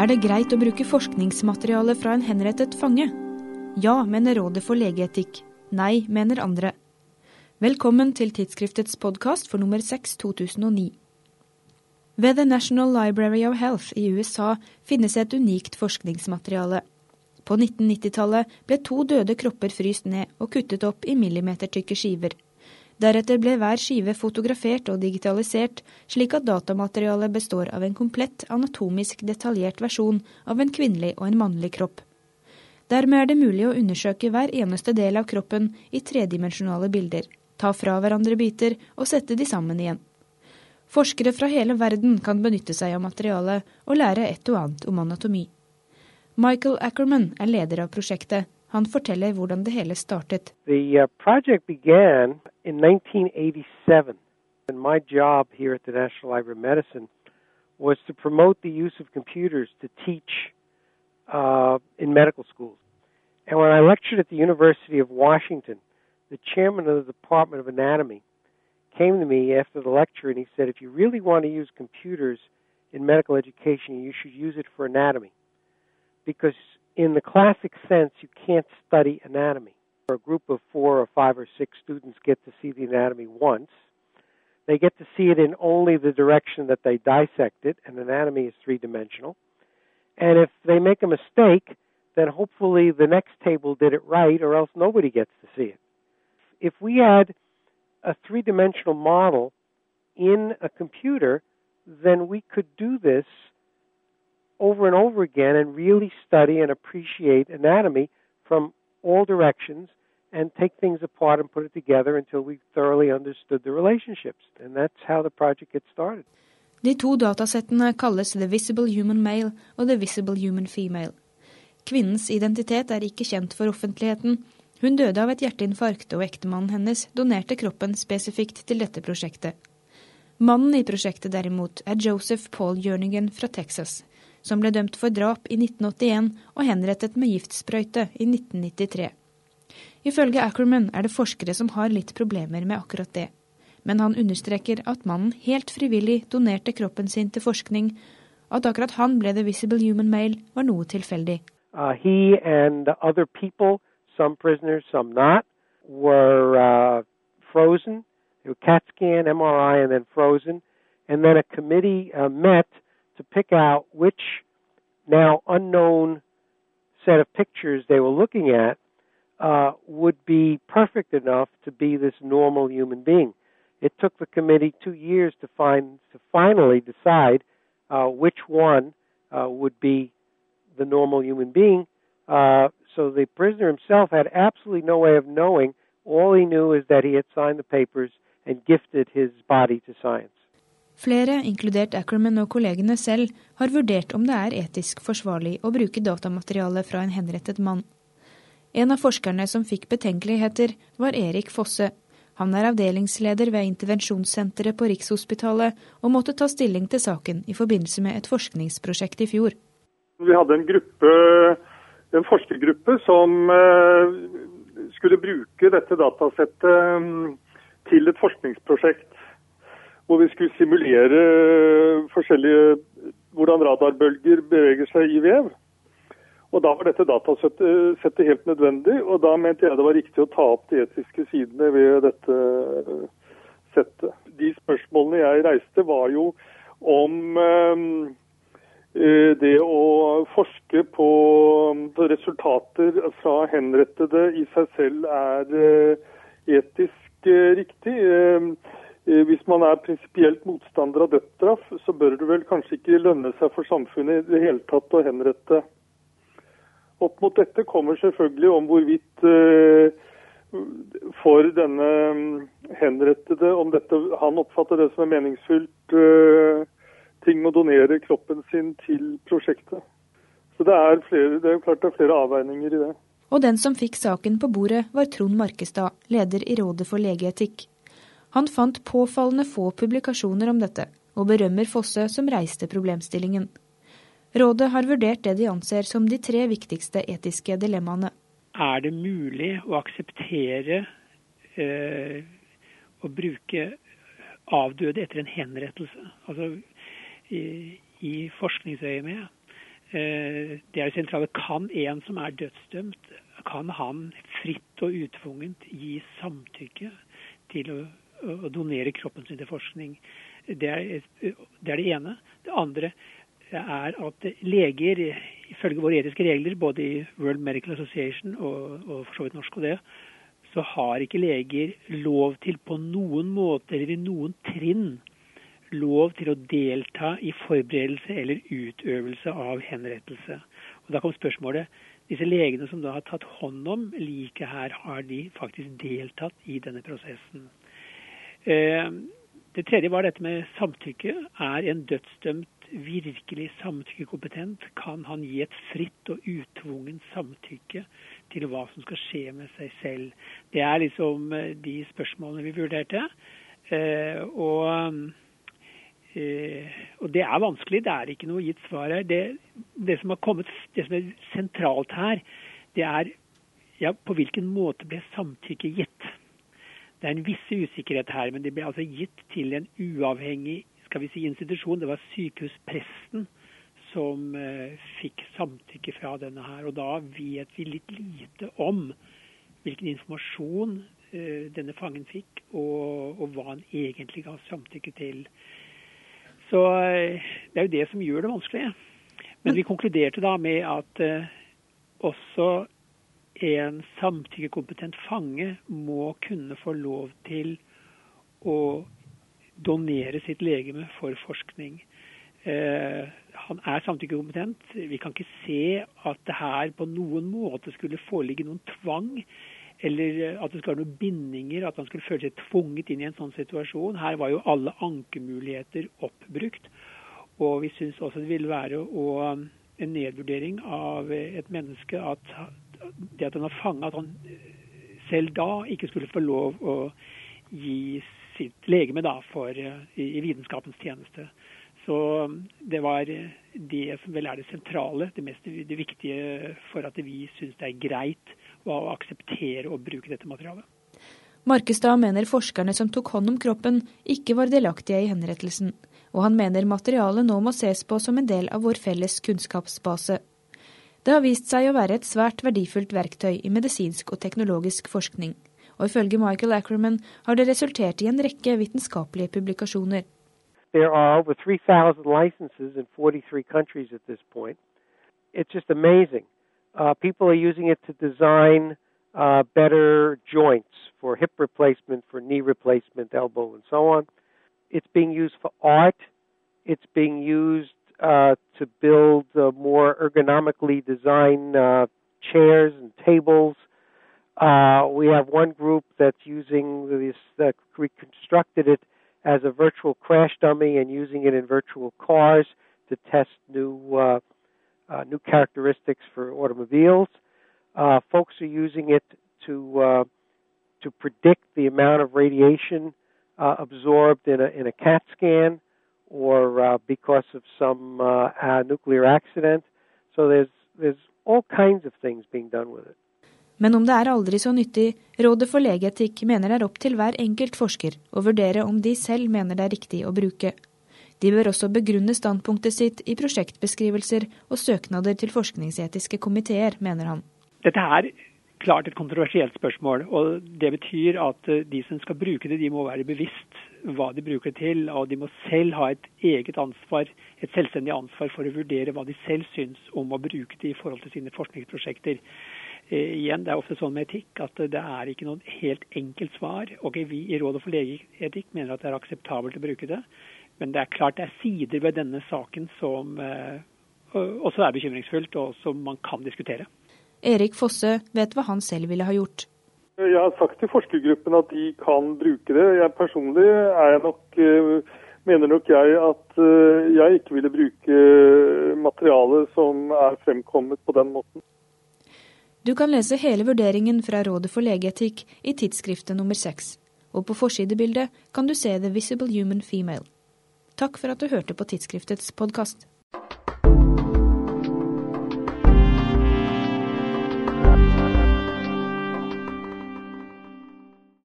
Er det greit å bruke forskningsmateriale fra en henrettet fange? Ja, mener Rådet for legeetikk. Nei, mener andre. Velkommen til tidsskriftets podkast for nummer 6 2009. Ved The National Library of Health i USA finnes et unikt forskningsmateriale. På 1990-tallet ble to døde kropper fryst ned og kuttet opp i millimetertykke skiver. Deretter ble hver skive fotografert og digitalisert, slik at datamaterialet består av en komplett anatomisk detaljert versjon av en kvinnelig og en mannlig kropp. Dermed er det mulig å undersøke hver eneste del av kroppen i tredimensjonale bilder, ta fra hverandre biter og sette de sammen igjen. Forskere fra hele verden kan benytte seg av materialet og lære et og annet om anatomi. Michael Ackerman er leder av prosjektet, han forteller hvordan det hele startet. The uh, project began in 1987. And my job here at the National Library of Medicine was to promote the use of computers to teach uh, in medical schools. And when I lectured at the University of Washington, the chairman of the Department of Anatomy came to me after the lecture and he said, if you really want to use computers in medical education, you should use it for anatomy. Because in the classic sense, you can't study anatomy. A group of four or five or six students get to see the anatomy once. They get to see it in only the direction that they dissect it, and anatomy is three dimensional. And if they make a mistake, then hopefully the next table did it right, or else nobody gets to see it. If we had a three dimensional model in a computer, then we could do this over and over again and really study and appreciate anatomy from all directions and take things apart and put it together until we thoroughly understood the relationships. And that's how the project gets started. De to datasettene kalles The Visible Human Male og The Visible Human Female. Kvinnens identitet er ikke kjent for offentligheten. Hun døde av et hjerteinfarkt, og ektemannen hennes donerte kroppen spesifikt til dette prosjektet. Mannen i prosjektet derimot er Joseph Paul Jerningen fra Texas, som ble dømt for drap i 1981 og henrettet med giftsprøyte i 1993. Ifølge Ackerman er det forskere som har litt problemer med akkurat det. Men han understreker at mannen helt frivillig donerte kroppen sin til forskning, at akkurat han ble The Visible Human Male, var noe tilfeldig. Uh, he and other people, some prisoners, some not, were uh, frozen. CAT scan, MRI, and then frozen. And then a committee uh, met to pick out which now unknown set of pictures they were looking at uh, would be perfect enough to be this normal human being. It took the committee two years to find to finally decide uh, which one uh, would be the normal human being. Uh, so the prisoner himself had absolutely no way of knowing. All he knew is that he had signed the papers and gifted his body to science. Flere, inkludert Ackerman og kollegene selv, har vurdert om det er etisk forsvarlig å bruke datamateriale fra en henrettet mann. En av forskerne som fikk betenkeligheter, var Erik Fosse. Han er avdelingsleder ved intervensjonssenteret på Rikshospitalet, og måtte ta stilling til saken i forbindelse med et forskningsprosjekt i fjor. Vi hadde en, gruppe, en forskergruppe som eh, skulle bruke dette datasettet mm, til et forskningsprosjekt hvor vi skulle simulere forskjellige hvordan radarbølger beveger seg i vev. Og Da var dette datasettet helt nødvendig, og da mente jeg det var riktig å ta opp de etiske sidene ved dette settet. De spørsmålene jeg reiste, var jo om eh, det å forske på resultater fra henrettede i seg selv er etisk riktig. Eh, hvis man er prinsipielt motstander av dødsstraff, så bør det vel kanskje ikke lønne seg for samfunnet i det hele tatt å henrette. Opp mot dette kommer selvfølgelig om hvorvidt eh, for denne mm, henrettede om dette, Han oppfatter det som en meningsfylt uh, ting å donere kroppen sin til prosjektet. Så det er, flere, det er klart det er flere avveininger i det. Og den som fikk saken på bordet, var Trond Markestad, leder i Rådet for legeetikk. Han fant påfallende få publikasjoner om dette, og berømmer Fosse som reiste problemstillingen. Rådet har vurdert det de anser som de tre viktigste etiske dilemmaene. Er det mulig å akseptere eh, å bruke avdøde etter en henrettelse? Altså i, i forskningsøyemed. det er det sentrale. Kan en som er dødsdømt, kan han fritt og utvungent gi samtykke til å, å donere kroppen sin til forskning? Det er, det er, det ene. Det andre er at leger, ifølge våre etiske regler, både i World Medical Association og, og for så vidt norsk og det, så har ikke leger lov til på noen måte eller i noen trinn lov til å delta i forberedelse eller utøvelse av henrettelse. Og Da kom spørsmålet disse legene som da har tatt hånd om liket her, har de faktisk deltatt i denne prosessen? Eh, det tredje var dette med samtykke. Er en dødsdømt virkelig samtykkekompetent? Kan han gi et fritt og utvungen samtykke til hva som skal skje med seg selv? Det er liksom eh, de spørsmålene vi vurderte. Eh, og og det er vanskelig, det er ikke noe gitt svar her. Det, det, som, kommet, det som, er sentralt her, det er ja, på hvilken måte ble samtykke gitt. Det er en viss usikkerhet her, men det ble altså gitt til en uavhengig skal vi si, institusjon. Det var sykehuspresten som eh, fikk samtykke fra denne her. Og da vet vi litt lite om hvilken informasjon eh, denne fangen fikk, og, og hva han egentlig ga samtykke til. Så eh, det er jo det som gjør det vanskelig. Men vi konkluderte da med at uh, også en samtykkekompetent fange må kunne få lov til å donere sitt legeme for forskning. Eh, han er samtykkekompetent. Vi kan ikke se at det her på noen måte skulle foreligge noen tvang eller at det skal være noen bindinger, at han skulle føle seg tvunget inn i en sånn situasjon. Her var jo alle ankemuligheter oppbrukt. Og vi syns også det ville være å, en nedvurdering av et menneske at det at han var fanga, at han selv da ikke skulle få lov å gi sitt legeme da for, i, i vitenskapens tjeneste. Så det var det som vel er det sentrale, det, mest, det viktige for at vi syns det er greit å akseptere å bruke dette materialet. Markestad mener forskerne som tok hånd om kroppen, ikke var delaktige i henrettelsen, og han mener materialet nå må ses på som en del av vår felles kunnskapsbase. Det har vist seg å være et svært verdifullt verktøy i medisinsk og teknologisk forskning, og ifølge Michael Ackerman har det resultert i en rekke vitenskapelige publikasjoner. There are over 3,000 licenses in 43 countries at this point. It's just amazing. Uh, people are using it to design uh, better joints for hip replacement, for knee replacement, elbow, and so on. It's being used for art. It's being used uh, to build uh, more ergonomically designed uh, chairs and tables. Uh, we have one group that's using this, that reconstructed it as a virtual crash dummy and using it in virtual cars to test new uh, new characteristics for automobiles. Folks are using it to to predict the amount of radiation absorbed in a in a CAT scan or uh, because of some uh, nuclear accident. So there's there's all kinds of things being done with it. Men om det er aldri så nyttig, Rådet for legeetikk mener det er opp til hver enkelt forsker å vurdere om de selv mener det er riktig å bruke. De bør også begrunne standpunktet sitt i prosjektbeskrivelser og søknader til forskningsetiske komiteer, mener han. Dette er klart et kontroversielt spørsmål. og Det betyr at eh, de som skal bruke det, de må være bevisst hva de bruker det til. Og de må selv ha et eget ansvar, et selvstendig ansvar for å vurdere hva de selv syns om å bruke det i forhold til sine forskningsprosjekter. Eh, igjen, Det er ofte sånn med etikk at det er ikke noe helt enkelt svar. Ok, Vi i Rådet for legeetikk mener at det er akseptabelt å bruke det. Men det er klart det er sider ved denne saken som eh, også er bekymringsfullt, og som man kan diskutere. Erik Fosse vet hva han selv ville ha gjort. Jeg har sagt til forskergruppen at de kan bruke det. Jeg personlig er jeg nok, eh, mener nok jeg at eh, jeg ikke ville bruke materialet som er fremkommet på den måten. Du kan lese hele vurderingen fra Rådet for legeetikk i tidsskriftet nummer seks. Og på forsidebildet kan du se The Visible Human Female. Takk for at du hørte på tidsskriftets podkast.